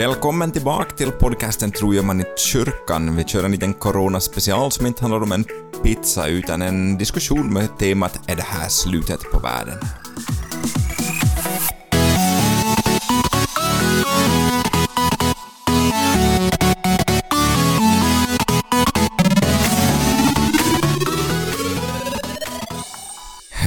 Välkommen tillbaka till podcasten Tror jag man i kyrkan. Vi kör en liten coronaspecial som inte handlar om en pizza utan en diskussion med temat Är det här slutet på världen?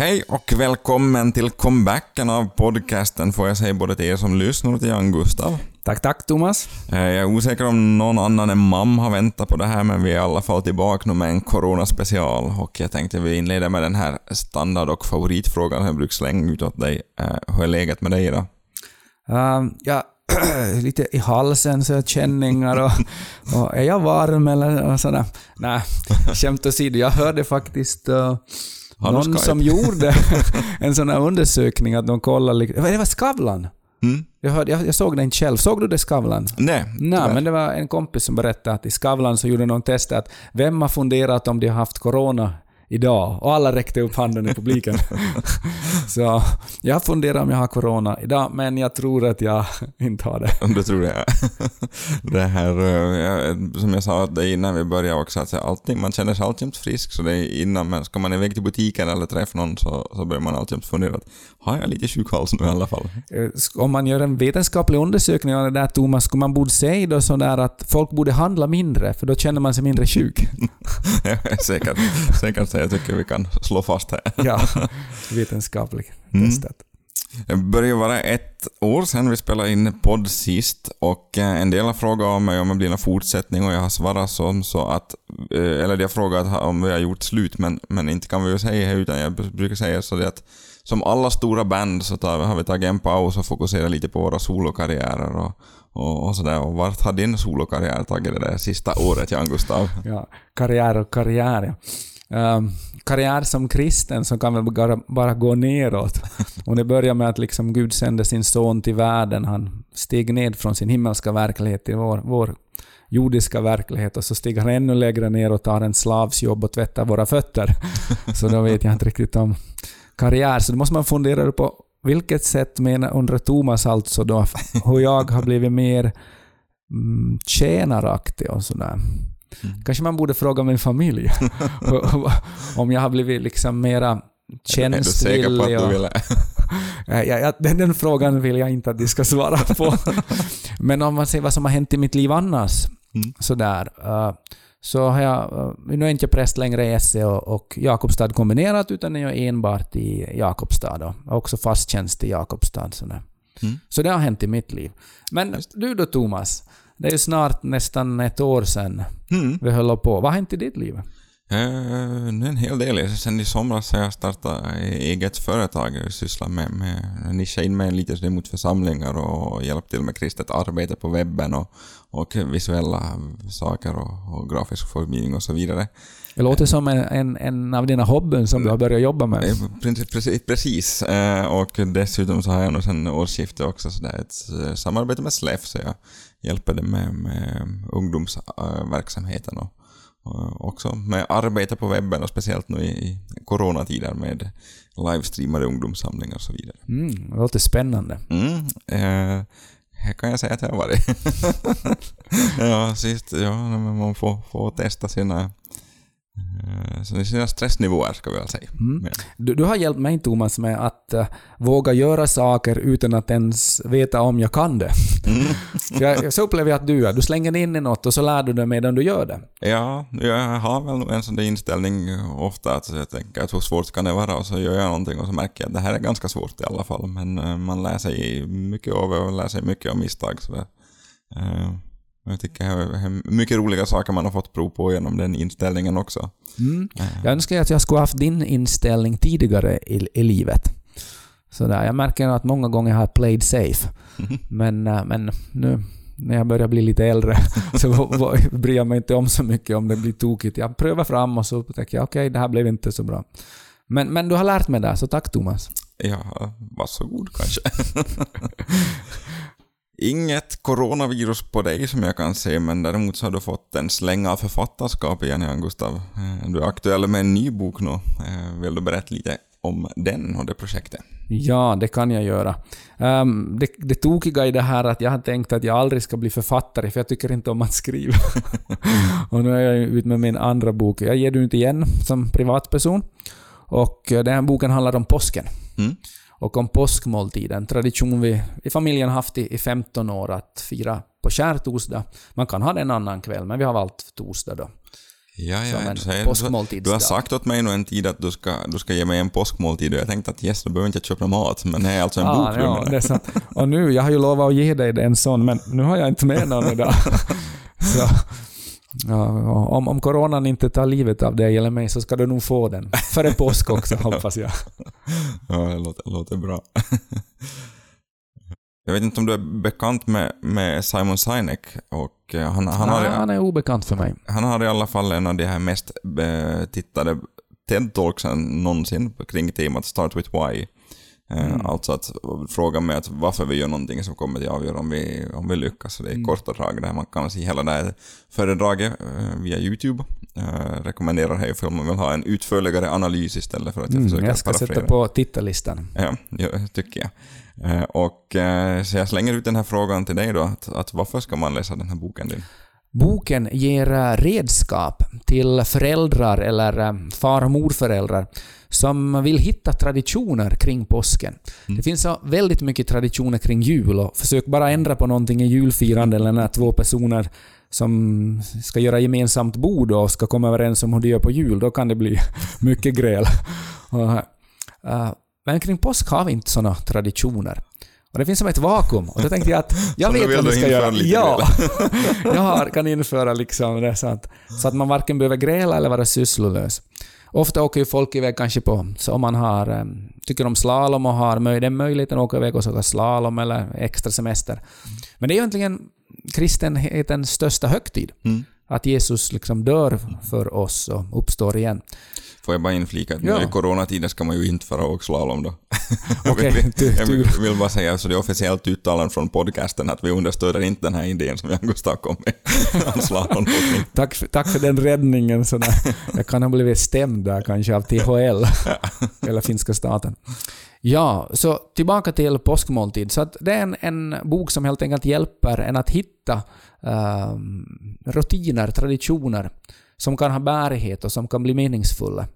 Hej och välkommen till comebacken av podcasten får jag säga både till er som lyssnar och till Jan Gustav. Tack, tack Thomas. Eh, Jag är osäker om någon annan än mamma har väntat på det här, men vi är i alla fall tillbaka nu med en coronaspecial och jag tänkte vi inleder med den här standard och favoritfrågan som jag brukar slänga ut åt dig. Eh, Hur är läget med dig idag? Uh, ja, lite i halsen, så känningar och, och är jag varm eller sådär? Nej, skämt åsido. Jag hörde faktiskt uh, någon som gjorde en sån här undersökning att de kollade... Det var Skavlan. Mm? Jag, hörde, jag, jag såg den inte själv. Såg du det Skavlan? Nej, Nej, tyvärr. men det var en kompis som berättade att i Skavlan så gjorde någon test att vem har funderat om de har haft corona idag? Och alla räckte upp handen i publiken. så jag funderar om jag har corona idag, men jag tror att jag inte har det. Det tror jag. Det här, eh, som jag sa det innan vi började också, att alltid, man känner sig alltid frisk, så det är innan, men ska man iväg till butiken eller träffa någon så, så börjar man alltid fundera att har jag lite sjukhals nu i alla fall? Eh, Om man gör en vetenskaplig undersökning av det där, Thomas, skulle man borde säga då sådär att folk borde handla mindre, för då känner man sig mindre sjuk. säkert, säkert så jag tycker vi kan slå fast här. ja, vetenskapligt Mm. Det börjar vara ett år sedan vi spelade in podd sist och eh, en del har frågat om mig om det blir någon fortsättning och jag har svarat som så att, eh, eller de har frågat om vi har gjort slut men, men inte kan vi ju säga det utan jag brukar säga så det att som alla stora band så tar, har vi tagit en paus och fokuserat lite på våra solokarriärer och, och, och sådär. Och vart har din solokarriär tagit det där sista året, Jan Gustav? Ja, karriär och karriär, Ehm, karriär som kristen så kan väl bara, bara gå neråt. Och det börjar med att liksom Gud sände sin son till världen. Han steg ned från sin himmelska verklighet till vår, vår jordiska verklighet och så stiger han ännu lägre ner och tar en slavs jobb och tvättar våra fötter. Så då vet jag inte riktigt om karriär. Så då måste man fundera på vilket sätt menar undrar Thomas alltså då hur jag har blivit mer mm, tjänaraktig och sådär. Kanske man borde fråga min familj om jag har blivit liksom mera Är du säker på att tjänstvillig. du? Ja, ja, ja, den, den frågan vill jag inte att de ska svara på. Men om man ser vad som har hänt i mitt liv annars, Mm. sådär, eh, så har jag, eh, nu är inte jag präst längre i Esse och, och Jakobstad kombinerat, utan jag är enbart i Jakobstad och också fast tjänst i Jakobstad. Sådär. Mm. Så det har hänt i mitt liv. Men du då Thomas, det är ju snart nästan ett år sedan Mm. vi höll på. Vad har hänt i ditt liv? Är en hel del. Sen i somras har jag startat eget företag. Jag sysslar med, med nischat in mig lite mot församlingar och hjälpt till med kristet arbete på webben och, och visuella saker och, och grafisk formgivning och så vidare. Det låter som en, en, en av dina hobbyn som du har börjat jobba med. Eh, Precis, precis. Eh, och dessutom så har jag nog sen årsskiftet också så där ett eh, samarbete med SLEF så jag hjälper dem med, med ungdomsverksamheten och, och också med arbete på webben och speciellt nu i, coronatider med livestreamade ungdomssamlingar och så vidare. Mm, det låter spännande. Mm, eh, här kan jag säga att jag har varit. ja, sist, ja, man får, får testa sina, eh, så sina stressnivåer ska vi väl säga. Mm. Du, du har hjälpt mig Thomas med att eh, våga göra saker utan att ens veta om jag kan det. Mm. jag, så upplever jag att du är. Du slänger in i något och så lär du dig medan du gör det. Ja, jag har väl en sån där inställning ofta att jag tänker att hur svårt kan det vara och så gör jag någonting och så märker jag att det här är ganska svårt i alla fall. Men eh, man lär sig mycket av det och lär sig mycket av misstag. Så det, eh, jag tycker det mycket roliga saker man har fått prov på genom den inställningen också. Mm. Jag önskar att jag skulle haft din inställning tidigare i, i livet. Så där, jag märker att många gånger har jag played safe. Men, eh, men nu när jag börjar bli lite äldre så bryr jag mig inte om så mycket om det blir tokigt. Jag prövar fram och så tänker jag okej, det här blev inte så bra. Men, men du har lärt mig det, så tack Thomas. Ja, varsågod kanske. Inget coronavirus på dig som jag kan se, men däremot så har du fått en släng av författarskap igen, Jan Gustav. Eh, Du är aktuell med en ny bok nu. Eh, Vill du berätta lite om den och det projektet? Ja, det kan jag göra. Um, det, det tokiga i det här är att jag har tänkt att jag aldrig ska bli författare, för jag tycker inte om att skriva. och nu är jag ute med min andra bok. Jag ger du inte igen som privatperson. Och eh, den här boken handlar om påsken. Mm. Och om påskmåltiden. Tradition vi i familjen haft i, i 15 år att fira på skärtorsdag. Man kan ha det en annan kväll, men vi har valt torsdag då. Ja, ja, du, säger, du har sagt åt mig nu en tid att du ska, du ska ge mig en påskmåltid och jag tänkte att yes, då behöver inte jag köpa mat, men det är alltså en Ah, bok ja, det är sant. Och nu, jag har ju lovat att ge dig en sån, men nu har jag inte med någon idag. Så, ja, om, om coronan inte tar livet av dig eller mig så ska du nog få den. Före påsk också, hoppas jag. Ja, det låter, låter bra. Jag vet inte om du är bekant med, med Simon Sinek och eh, han, han, Han, har, han är obekant för mig. han har i alla fall en av de här mest eh, tittade TED-talksen någonsin kring temat Start with Why. Eh, Mm. Alltså att fråga med att varför vi gör någonting som kommer att avgöra om vi, om vi lyckas. Det är Mm. korta drag där man kan se hela det här föredraget eh, via YouTube. Eh, rekommenderar här ifall man vill ha en utförligare analys istället för att jag Mm, försöker jag ska sätta på tittarlistan. Ja, ja, tycker jag. Och så jag slänger ut den här frågan till dig då, att, att varför ska man läsa den här boken din? Boken ger eh, redskap till föräldrar eller eh, far och morföräldrar som vill hitta traditioner kring påsken. Mm. Det finns så väldigt mycket traditioner kring jul och försök bara ändra på någonting i julfirande eller när två personer som ska göra gemensamt bord och ska komma överens om hur de gör på jul, då kan det bli mycket gräl. Eh, men kring påsk har vi inte sådana traditioner. Och det finns som ett vakuum. Och då tänkte jag att jag vet vill vad vi ska göra. Ja, jag har, kan införa liksom det så att, så att man varken behöver gräla eller vara sysslolös. Ofta åker ju folk iväg kanske på, så om man har, eh, tycker om slalom och har den möjligheten att åka iväg och åka slalom eller extra semester. Men det är ju egentligen kristenhetens största högtid. Mm. Att Jesus liksom dör för oss och uppstår igen. Får jag bara inflika att Ja. nu i coronatider ska man ju inte fara och slalom då. Okej, Jag vill- tur. jag vill bara säga, så det är officiellt uttalat från podcasten att vi understöder inte den här idén som Jan Gustav kom med. Tack för, tack för den räddningen. Sådär. Jag kan ha blivit stämd där kanske av THL, eller finska staten. Ja, så tillbaka till påskmåltid. Så det är en, en bok som helt enkelt hjälper en att hitta ehm, rutiner, traditioner som kan ha bärighet och som kan bli meningsfulla.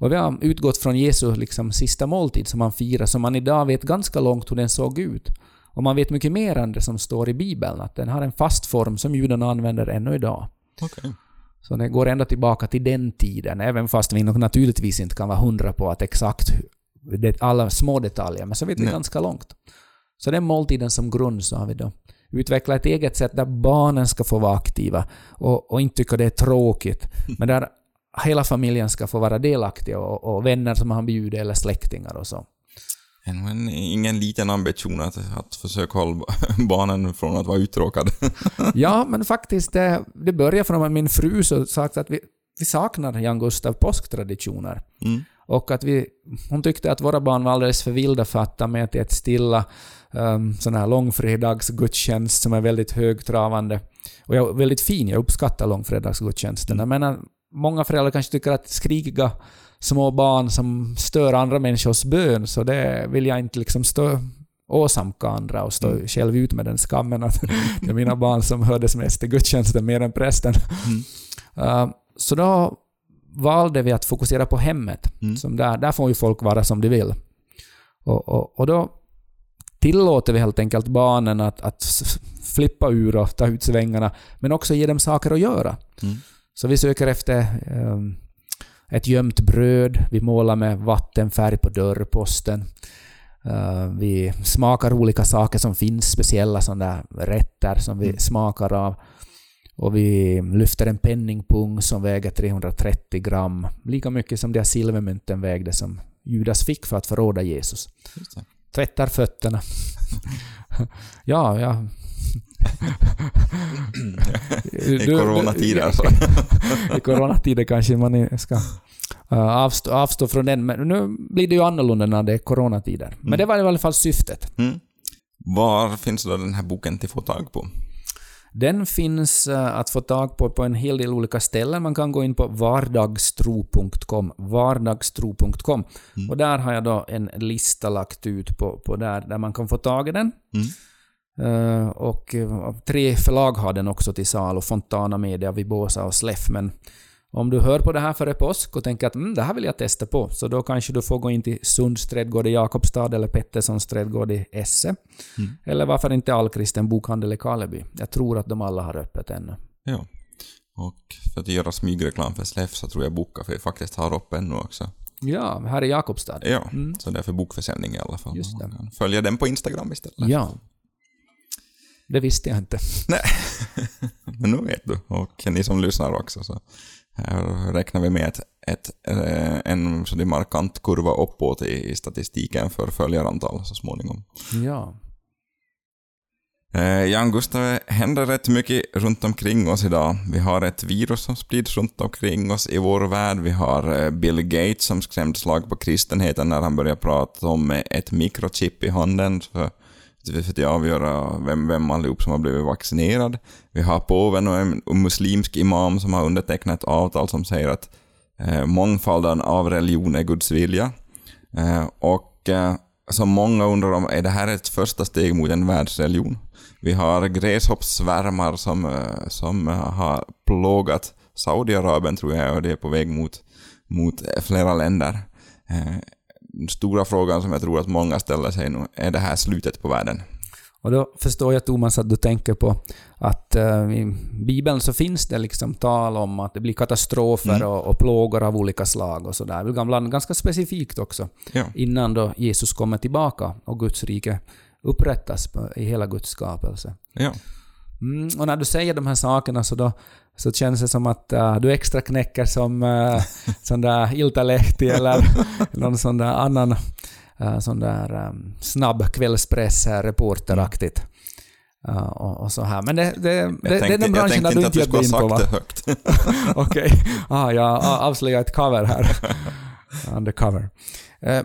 Och vi har utgått från Jesu liksom, sista måltid som han firar, som man idag vet ganska långt hur den såg ut. Och man vet mycket mer än det som står i Bibeln, att den har en fast form som judarna använder ännu idag. Okej. Så det går ända tillbaka till den tiden, även fast vi nog naturligtvis inte kan vara hundra på att exakt alla små detaljer, men så vet vi Nej. ganska långt. Så den måltiden som grund så har vi då utvecklat ett eget sätt där barnen ska få vara aktiva och, och inte tycka det är tråkigt, men där hela familjen ska få vara delaktiga och, och vänner som han bjuder eller släktingar och så. En- Men ingen liten ambition att, att försöka hålla barnen från att vara uttråkade. Ja, men faktiskt, det, det började från att min fru så sagt att vi, vi saknar Jan Gustav påsktraditioner. Mm. Och att vi, hon tyckte att våra barn var alldeles för vilda för att ta med till ett stilla um, sån här långfredagsgudstjänst som är väldigt högtravande. Och jag, väldigt fin, jag uppskattar långfredagsgudstjänsterna. Men äh, många föräldrar kanske tycker att skrikiga små barn som stör andra människors bön, så det vill jag inte liksom stå åsamka andra och stå Mm. själv ut med den skammen att det är mina barn som hördes mest i gudstjänsten mer än prästen. Mm. Uh, så då valde vi att fokusera på hemmet. Mm. Som där, där får ju folk vara som de vill. Och, och, och då tillåter vi helt enkelt barnen att, att flippa ur och ta ut svängarna, men också ge dem saker att göra. Mm. Så vi söker efter ehm, ett gömt bröd, vi målar med vattenfärg på dörrposten. Eh, vi smakar olika saker som finns, speciella sådana rätter som vi Mm. smakar av. Och vi lyfter en penningpung som väger 330 gram, lika mycket som de här silvermynten vägde som Judas fick för att förråda Jesus. Tvättar fötterna. ja, ja. I coronatider alltså. I coronatider kanske man ska uh, avstå, avstå från den, men nu blir det ju annorlunda när det är coronatider. Men Mm. det var i alla fall syftet. Mm. Var finns då den här boken till få tag på? Den finns eh, att få tag på på en hel del olika ställen. Man kan gå in på vardagstro.com, vardagstro.com. Mm. Och där har jag då en lista lagt ut på, på där, där man kan få tag i den. Mm. Eh, och eh, tre förlag har den också till salu, Fontana Media, Vibosa och Släff. Men om du hör på det här före påsk och tänker att mm, det här vill jag testa på, så då kanske du får gå in till Sunds trädgård i Jakobstad eller Petterssons trädgård i Esse. Mm. Eller varför inte Allkristen bokhandel i Karleby. Jag tror att de alla har öppet ännu. Ja. Och för att göra smygreklam för Släff så tror jag Bookcafé faktiskt har uppe ännu också. Ja, här i Jakobstad. Ja, så det är för bokförsäljning i alla fall. Mm. Just det. Man kan följa den på Instagram istället. Ja. Det visste jag inte. Nej, men nu vet du. Och ni som lyssnar också. Så här räknar vi med ett, ett, eh, en så det markant kurva uppåt i, i statistiken för följarantal så småningom. Ja. Eh, Jan Gustav, det händer rätt mycket runt omkring oss idag. Vi har ett virus som sprids runt omkring oss i vår värld. Vi har eh, Bill Gates som skrämde slag på kristenheten när han började prata om ett mikrochip i handen vi för att avgöra vem, vem allihop som har blivit vaccinerad. Vi har påven och en muslimsk imam som har undertecknat ett avtal som säger att eh, mångfalden av religion är Guds vilja. Eh, och eh, som många undrar om, är det här ett första steg mot en världsreligion? Vi har gräshoppssvärmar som, eh, som eh, har plågat Saudiarabien tror jag och det är på väg mot, mot eh, flera länder. Eh, Stora frågan som jag tror att många ställer sig nu, är det här slutet på världen? Och då förstår jag Thomas att du tänker på att eh, i Bibeln så finns det liksom tal om att det blir katastrofer Mm. och, och plågor av olika slag och sådär. Ibland ganska specifikt också. Ja. Innan då Jesus kommer tillbaka och Guds rike upprättas i hela Guds skapelse. Ja. Mm, och när du säger de här sakerna så, då, så känns det som att äh, du extra knäcker som äh, sån där Iltalehti eller någon sån där annan äh, sån där ähm, snabb kvällspress-reporteraktigt. Äh, och, och så här. Men det, det, det, det är den jag branschen tänkte där du inte att inte du gör skulle gå ha in på sagt va? det högt. Okej. Ah, jag avslöjar ett cover här. Undercover. Eh,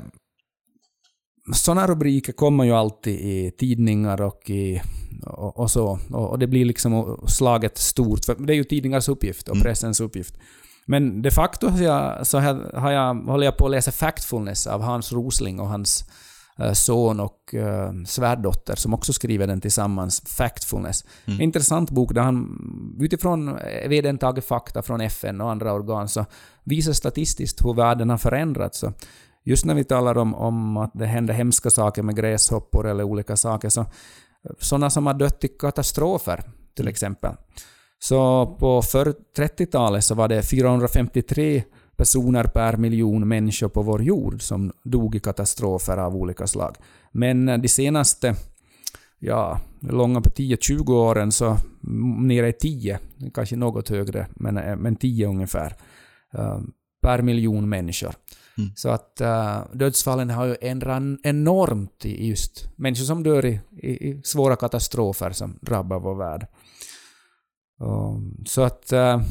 sådana rubriker kommer ju alltid i tidningar och, i, och, och så. Och, och det blir liksom slaget stort. För det är ju tidningars uppgift och Mm. pressens uppgift. Men de facto så, jag, så här, har jag, håller jag på att läsa Factfulness av Hans Rosling och hans eh, son och eh, svärdotter som också skriver den tillsammans, Factfulness. Mm. Intressant bok där han utifrån eh, vedertaget fakta från FN och andra organ så visar statistiskt hur världen har förändrats. Så just när vi talar om, om att det händer hemska saker med gräshoppor eller olika saker, så sådana som har dött i katastrofer till exempel. Så på för 30-talet så var det 453 personer per miljon människor på vår jord som dog i katastrofer av olika slag. Men de senaste, ja, långa på 10-20 åren så mm, nere i 10, kanske något högre, men, eh, men 10 ungefär, eh, per miljon människor. Mm. Så att uh, dödsfallen har ju ändrat enormt i just människor som dör i, i, i svåra katastrofer som drabbar vår värld. Um, så att uh,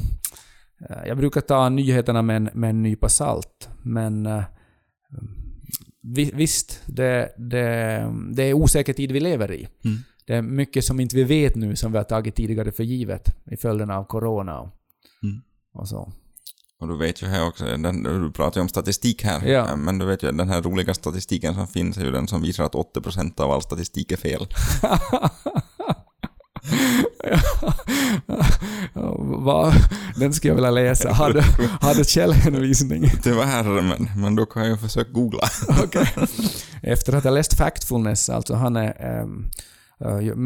jag brukar ta nyheterna med en, med en nypa salt, men uh, vi, visst, det, det, det är osäker tid vi lever i. Mm. Det är mycket som inte vi vet nu som vi har tagit tidigare för givet i följden av corona och, Mm. och så. Och du vet ju här också, den, du pratar ju om statistik här, Ja. men du vet ju den här roliga statistiken som finns är ju den som visar att 80% av all statistik är fel. Va? Den skulle jag vilja läsa. Har du källhänvisning? Tyvärr, men, men då kan jag ju försöka googla. Okej. Efter att ha läst Factfulness, alltså han är um,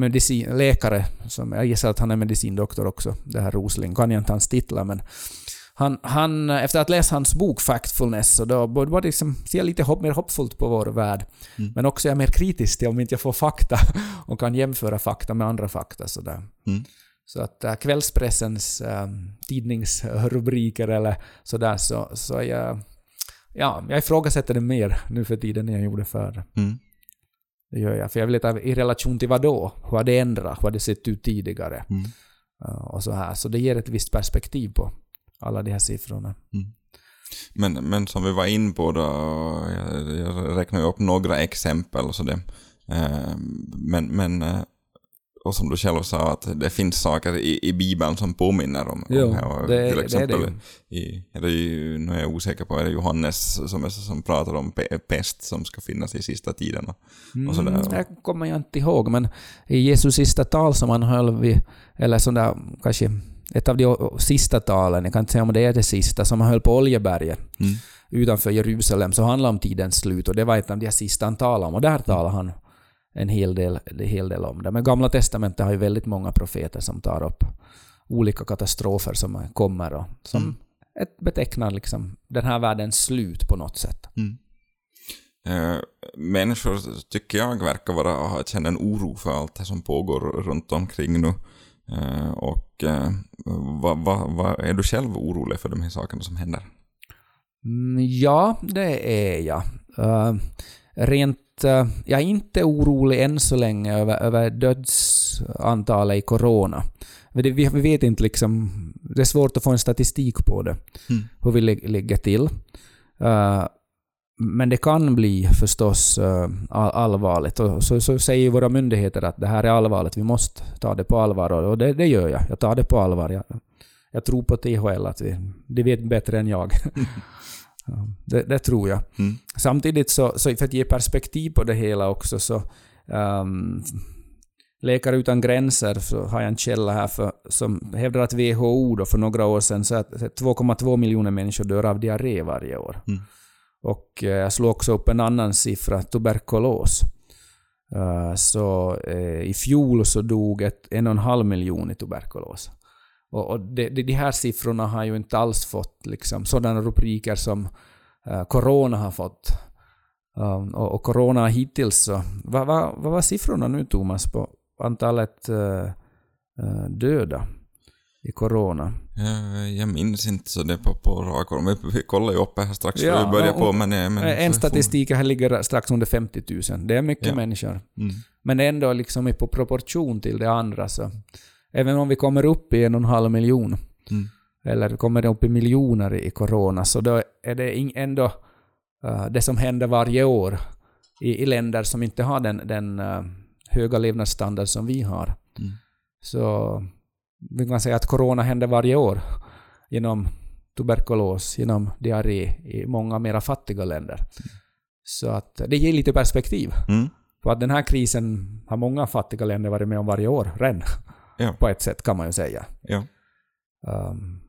medicin, läkare, som jag gissar att han är medicindoktor också, det här Rosling. Kan jag inte hans titlar, men han, han, efter att ha läst hans bok Factfulness, så då borde man liksom se lite hopp, mer hoppfullt på vår värld. Mm. Men också är jag mer kritisk till om inte jag får fakta och kan jämföra fakta med andra fakta. Sådär. Mm. Så att äh, kvällspressens äh, tidningsrubriker eller sådär så, så jag, ja, jag ifrågasätter det mer nu för tiden än jag gjorde förr. Mm. Det gör jag. För jag vill veta i relation till vad då? Hur har det ändrat? Hur har det sett ut tidigare? Mm. Uh, och så här. Så det ger ett visst perspektiv på alla de här siffrorna. Men, men som vi var in på då, jag, jag räknar ju upp några exempel och så det. Eh, Men, men eh, och som du själv sa, att det finns saker i, i Bibeln som påminner om, Jo, om det. Och det- till det är exempel det i, är det ju, nu är jag osäker på, är det Johannes som, som pratar om pe- pest som ska finnas i sista tiden och, och sådär. Mm, det kommer jag inte ihåg, men i Jesus sista tal som han höll vid, eller sån där, kanske ett av de sista talen, jag kan inte säga om det är det sista, som han höll på Oljeberget Mm. utanför Jerusalem, så handlade om tidens slut och det var ett av de sista han talade om och där talade han en hel del, en hel del om det. Men Gamla Testamentet har ju väldigt många profeter som tar upp olika katastrofer som kommer och som Mm. ett betecknar liksom den här världens slut på något sätt. Mm. Eh, människor, tycker jag, verkar vara, känna en oro för allt det som pågår runt omkring nu. Eh, och eh, vad, vad, vad, är du själv orolig för de här sakerna som händer? Mm, Ja, det är jag. Uh, rent... Uh, jag är inte orolig än så länge över, över dödsantalet i corona. Vi, vi vet inte liksom... Det är svårt att få en statistik på det, Mm. hur vi lig- ligger till. Uh, men det kan bli förstås all, allvarligt. Och så, så säger våra myndigheter att det här är allvarligt, vi måste ta det på allvar. Och det, det gör jag. Jag tar det på allvar. Jag, jag tror på THL, att vi, de vet bättre än jag. Ja, det, det tror jag. Mm. Samtidigt så, så för att ge perspektiv på det hela också så um, Läkare utan gränser så har jag en källa här för, som hävdar att WHO då för några år sedan sa att 2,2 miljoner människor dör av diarré varje år. Mm. Och eh, jag slog också upp en annan siffra, tuberkulos. Eh, så eh, i fjol så dog ett, en och en halv miljon i tuberkulos. Och, och de, de, de här siffrorna har ju inte alls fått liksom, sådana rubriker som corona har fått. Um, och, och corona hittills så... Vad vad, vad var siffrorna nu Thomas på antalet döda i corona? Eh, jag minns inte så det på, på rak. Vi, kollar ju upp här strax Ja, vi börjar på, men... men Eh, en statistik här ligger strax under 50 000. Det är mycket Ja. människor. Mm. Men ändå liksom i på proportion till det andra så... Även om vi kommer upp i en och en halv miljon, Mm. eller kommer upp i miljoner i corona, så då är det ändå eh, det som händer varje år i, i länder som inte har den, den eh, höga levnadsstandard som vi har. Mm. Så vi kan säga att corona händer varje år genom tuberkulos, genom diarré i många mera fattiga länder. Så att det ger lite perspektiv. Mm. På att den här krisen har många fattiga länder varit med om varje år redan. Ja. På ett sätt kan man ju säga. Ja. Um,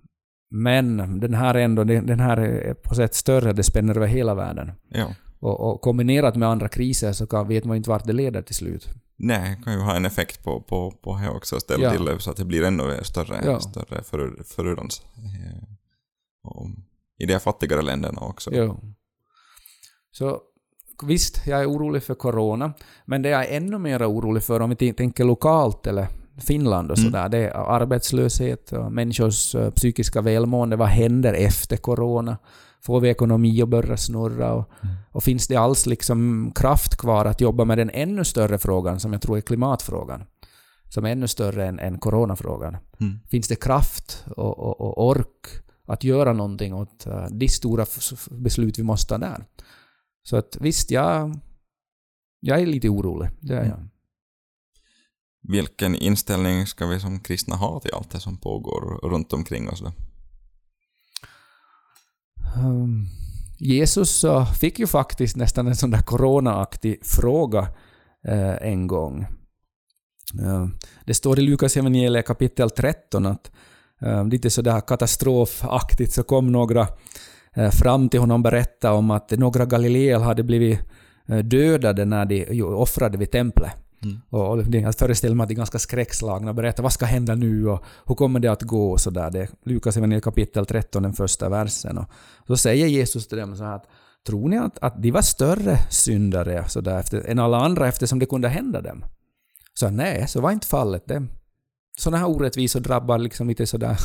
men den här ändå, den här är på sätt större, det spänner över hela världen. ja. Och, och kombinerat med andra kriser så kan, vet man inte vart det leder till slut. Nej, kan ju ha en effekt på, på, på det också. Ställa Ja. till det så att det blir ännu större, Ja. större för, eh, och I de fattigare länderna också. Jo. Så visst, jag är orolig för corona, men det jag är ännu mer orolig för om vi tänker lokalt eller Finland och Mm. sådär, det är arbetslöshet och människors eh, psykiska välmående. Vad händer efter corona? Får vi ekonomi att börja snurra? Och, och finns det alls liksom kraft kvar att jobba med den ännu större frågan som jag tror är klimatfrågan? Som är ännu större än, än coronafrågan. Mm. Finns det kraft och, och, och ork att göra någonting åt uh, de stora beslut vi måste ta där? Så att visst, jag, jag är lite orolig. Det är jag. Vilken inställning ska vi som kristna ha till allt det som pågår runt omkring oss? Då? Ehm, Jesus fick ju faktiskt nästan en sån där coronaaktig fråga eh, en gång. Ehm, det står i Lukas evangeliet kapitel 13 att ehm, lite sådär katastrofaktigt så kom några eh, fram till honom och berättade om att några galileer hade blivit eh, dödade när de offrade vid templet. Mm. Och jag föreställer mig att de är ganska skräckslagna och berättar vad ska hända nu och hur kommer det att gå och sådär. Det är Lukas evangeliet kapitel 13, den första versen. Och så säger Jesus till dem så här att tror ni att, att de var större syndare så där, efter, än alla andra eftersom det kunde hända dem? Så nej, så var inte fallet. Det, sådana här orättvisor drabbar liksom lite sådär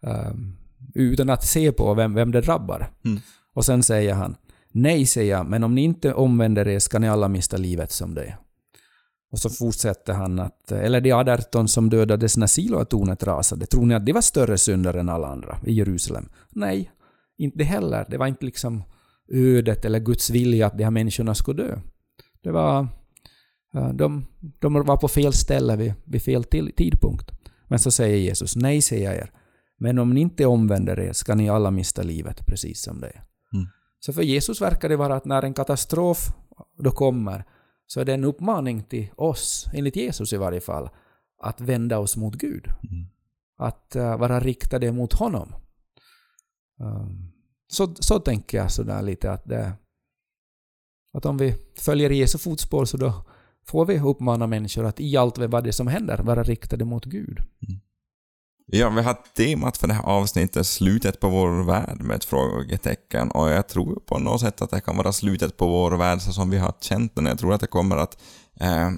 um, utan att se på vem, vem det drabbar. Mm. Och sen säger han Nej, säger jag, men om ni inte omvänder er ska ni alla mista livet som det. Och så fortsätter han att, eller de 18 som dödades när Siloatornet rasade, tror ni att de var större syndare än alla andra i Jerusalem? Nej, inte heller. Det var inte liksom ödet eller Guds vilja att de här människorna skulle dö. Det var Eh, De, de var på fel ställe vid, vid fel till, tidpunkt. Men så säger Jesus, nej säger jag er. Men om ni inte omvänder er ska ni alla mista livet, precis som det är. Mm. Så för Jesus verkar det vara att när en katastrof då kommer, så är det en uppmaning till oss, enligt Jesus i varje fall, att vända oss mot Gud. Mm. Att eh, vara riktade mot honom. Um, så, så tänker jag sådär lite att det, att om vi följer Jesu fotspår så då får vi uppmana människor att i allt vad det som händer vara riktade mot Gud. Ja, vi har temat för det här avsnittet slutet på vår värld med ett frågetecken och jag tror på något sätt att det kan vara slutet på vår värld så som vi har känt den. Jag tror att det kommer att eh,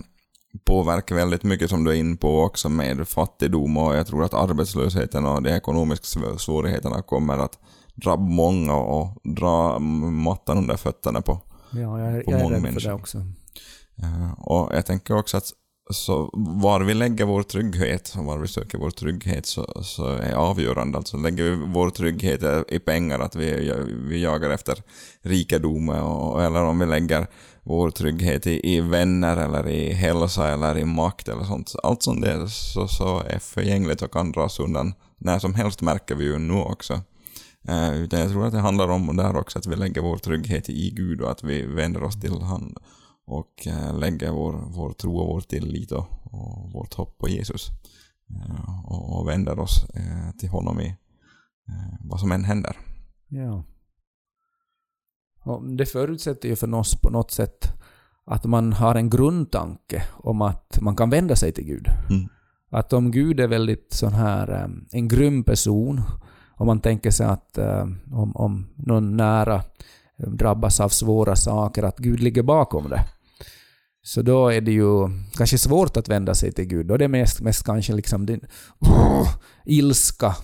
påverka väldigt mycket som du är inne på också med fattigdom och jag tror att arbetslösheten och de ekonomiska sv- svårigheterna kommer att drabba många och dra mattan under fötterna på, Ja, jag, är- På jag är många rädd för människor. det också. Eh, Och jag tänker också att så var vi lägger vår trygghet och var vi söker vår trygghet så, så är avgörande. Alltså lägger vi vår trygghet i pengar, att vi, vi jagar efter rikedom, och, eller om vi lägger vår trygghet i, i vänner eller i hälsa eller i makt eller sånt. Allt sånt där så, så är förgängligt och kan dras undan när som helst märker vi ju nu också. Eh, utan jag tror att det handlar om där också att vi lägger vår trygghet i Gud och att vi vänder oss till han och eh, lägger vår, vår tro och vår tillit och, och vårt hopp på Jesus. Eh, och, och vänder oss eh, till honom i vad som än händer. Ja. Och det förutsätter ju för oss på något sätt att man har en grundtanke om att man kan vända sig till Gud. Mm. Att om Gud är väldigt sån här en grym person, om man tänker sig att om, om någon nära drabbas av svåra saker, att Gud ligger bakom det. Så då är det ju kanske svårt att vända sig till Gud. Då är det mest, mest kanske liksom din oh, ilska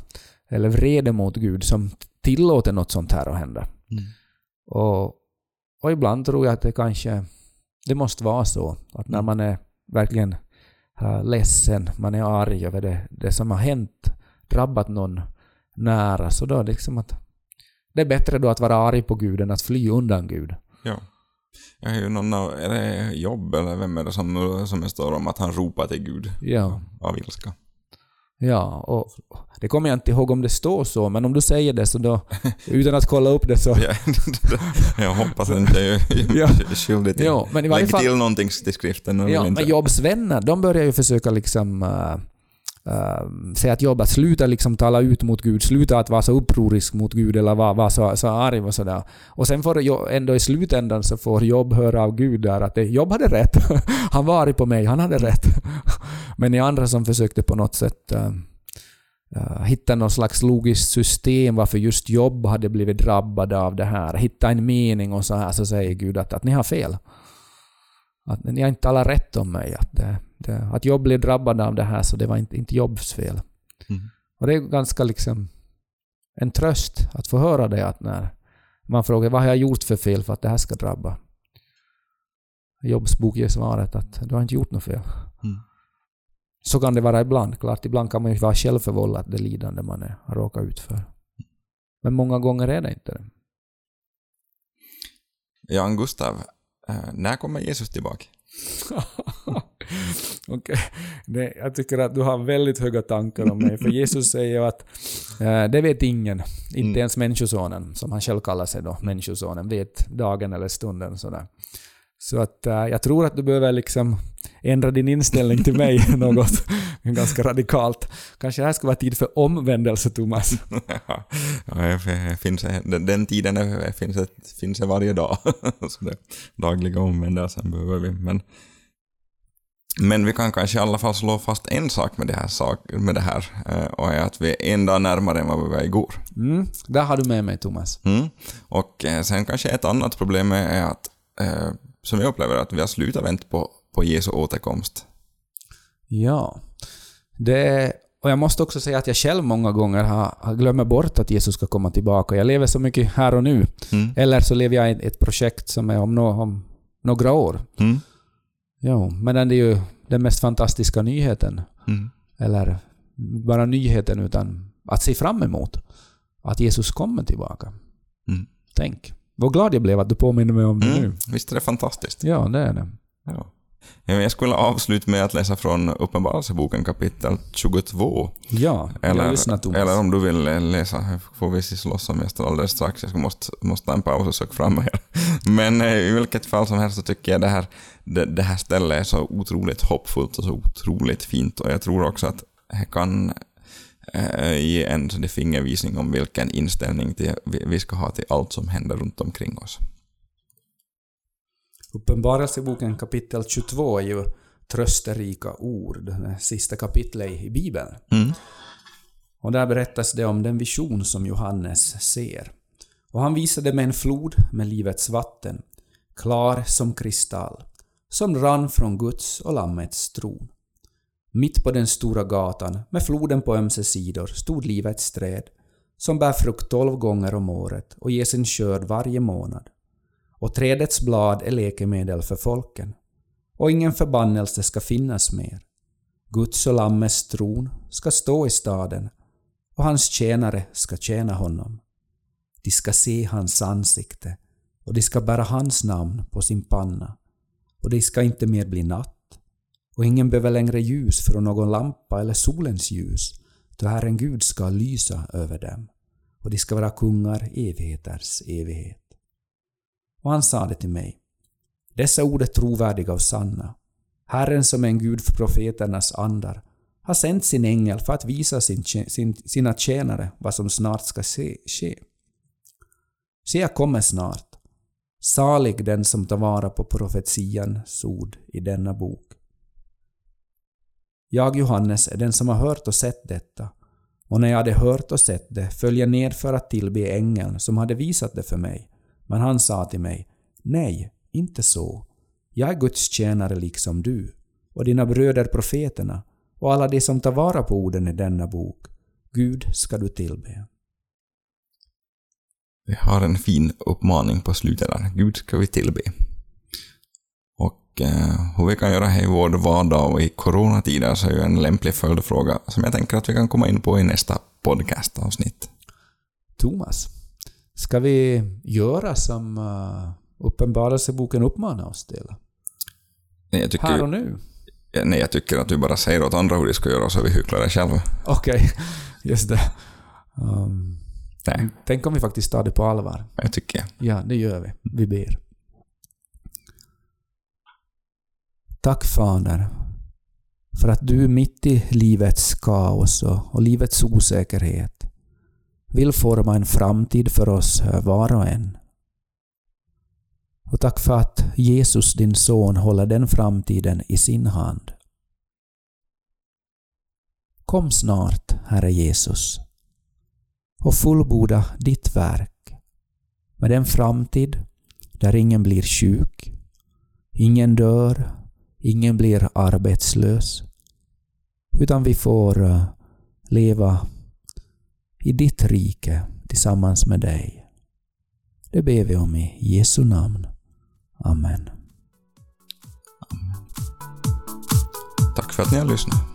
eller vrede mot Gud som tillåter något sånt här att hända. Mm. Och, och ibland tror jag att det kanske det måste vara så att när Mm. man är verkligen uh, ledsen, man är arg över det, det som har hänt, drabbat någon nära, så då är det liksom att det är bättre då att vara arg på Gud än att fly undan Gud. Ja. Jag är ju någon av, är det Jobb eller vem är det som, som står om att han ropar till Gud Ja. av ilska? Ja, och det kommer jag inte ihåg om det står så, men om du säger det så då, utan att kolla upp det så... Ja, jag hoppas inte jag är skyldig till. Ja, men i varje Lägg fall... till någonting till skriften. Ja, men Jobs vänner, de börjar ju försöka liksom Ehm, uh, säga att Jobba slutar sluta liksom tala ut mot Gud, sluta att vara så upprorisk mot Gud eller vara, vara så, så arg och sådär. Och sen får Jo- ändå i slutändan så får Jobb höra av Gud där att det, Jobb hade rätt. han var arg på mig, han hade rätt. men ni andra som försökte på något sätt uh, uh, hitta något slags logiskt system varför just Jobb hade blivit drabbad av det här, hitta en mening och så här, så säger Gud att, att ni har fel. Att ni har inte talat rätt om mig. Att, det, det, att Jobb blev drabbad av det här så det var inte, inte Jobbs fel. Mm. Och det är ganska liksom en tröst att få höra det att när man frågar vad har jag gjort för fel för att det här ska drabba? Jobbs bok ger svaret att du har inte gjort något fel. Mm. Så kan det vara ibland. Klart, ibland kan man ju vara självförvållad det lidande man är, har råkat ut för. Men många gånger är det inte det. Jan Gustav, eh, när kommer Jesus tillbaka? Okej. Det- Jag tycker att du har väldigt höga tankar om mig, för Jesus säger att eh, det vet ingen, inte Mm. ens Människosonen, som han själv kallar sig då, Människosonen, vet dagen eller stunden sådär. Så att eh, jag tror att du behöver liksom ändra din inställning till mig något ganska radikalt. Kanske det här ska vara tid för omvändelse, Thomas. ja, det finns, den, den tiden är, finns, finns varje dag. Så det, dagliga omvändelsen behöver vi. Men, men vi kan kanske i alla fall slå fast en sak med det här, sak, med det här eh, och är att vi är en dag närmare än vad vi var igår. Mm, där har du med mig, Thomas. Mm. Och eh, sen kanske ett annat problem är att, eh, som jag upplever att vi har slutat vänta på, på Jesu återkomst. Ja. Det, och jag måste också säga att jag själv många gånger har, har glömt bort att Jesus ska komma tillbaka. Jag lever så mycket här och nu. Mm. Eller så lever jag i ett projekt som är om, no, om några år. Mm. Jo, men det är ju den mest fantastiska nyheten. Mm. Eller bara nyheten, utan att se fram emot. Att Jesus kommer tillbaka. Mm. Tänk. Vad glad jag blev att du påminner mig om det Mm. nu. Visst är det fantastiskt? Ja, det är det. Ja. Jag skulle avsluta med att läsa från Uppenbarelseboken kapitel 22. Ja, Eller, jag lyssnar Thomas. eller om du vill läsa, får vi slåss om gäster alldeles strax. Jag måste, måste ta en paus och söka fram här. Men eh, i vilket fall som helst så tycker jag det här, det, det här stället är så otroligt hoppfullt och så otroligt fint och jag tror också att det kan eh, ge en sån fingervisning om vilken inställning till, vi, vi ska ha till allt som händer runt omkring oss. Uppenbarelseboken kapitel 22 är ju trösterika ord, det sista kapitlet i Bibeln. Mm. Och där berättas det om den vision som Johannes ser. Och han visade mig en flod med livets vatten, klar som kristall, som rann från Guds och Lammets tron. Mitt på den stora gatan, med floden på ömse sidor, stod livets träd, som bär frukt tolv gånger om året och ger sin skörd varje månad. Och trädets blad är läkemedel för folken. Och ingen förbannelse ska finnas mer. Guds och Lammets tron ska stå i staden, och hans tjänare ska tjäna honom. De ska se hans ansikte, och de ska bära hans namn på sin panna, och det ska inte mer bli natt, och ingen behöver längre ljus från någon lampa eller solens ljus, då Herren Gud ska lysa över dem, och de ska vara kungar evigheters evighet. Och han sade till mig, dessa ord är trovärdiga och sanna. Herren som är en Gud för profeternas andar har sänt sin ängel för att visa sin, sin, sina tjänare vad som snart ska se, ske. Se, jag kommer snart. Salig den som tar vara på profetians ord i denna bok. Jag, Johannes, är den som har hört och sett detta, och när jag hade hört och sett det föll jag ned för att tillbe ängeln som hade visat det för mig. Men han sa till mig, Nej, inte så. Jag är Guds tjänare liksom du, och dina bröder profeterna, och alla de som tar vara på orden i denna bok. Gud ska du tillbe. Vi har en fin uppmaning på slutet där. Gud ska vi tillbe. Och eh, hur vi kan göra det i vår vardag och i coronatider så är ju en lämplig följdfråga som jag tänker att vi kan komma in på i nästa podcastavsnitt. Thomas, ska vi göra som uh, Uppenbarelseboken uppmanar oss till? Nej, jag tycker, Här och nu? Nej, jag tycker att du bara säger åt andra hur de ska göra så vi hycklar det själva. Okej, okay. just det. Um, Nej. Tänk om vi faktiskt tar det på allvar. Det tycker jag. Ja, det gör vi. Vi ber. Tack Fader, för att du mitt i livets kaos och, och livets osäkerhet vill forma en framtid för oss var och en. Och tack för att Jesus, din son, håller den framtiden i sin hand. Kom snart, Herre Jesus, och fullborda ditt verk med en framtid där ingen blir sjuk, ingen dör, ingen blir arbetslös, utan vi får eh, leva i ditt rike tillsammans med dig. Det ber vi om i Jesu namn. Amen. Amen. Tack för att ni har lyssnat.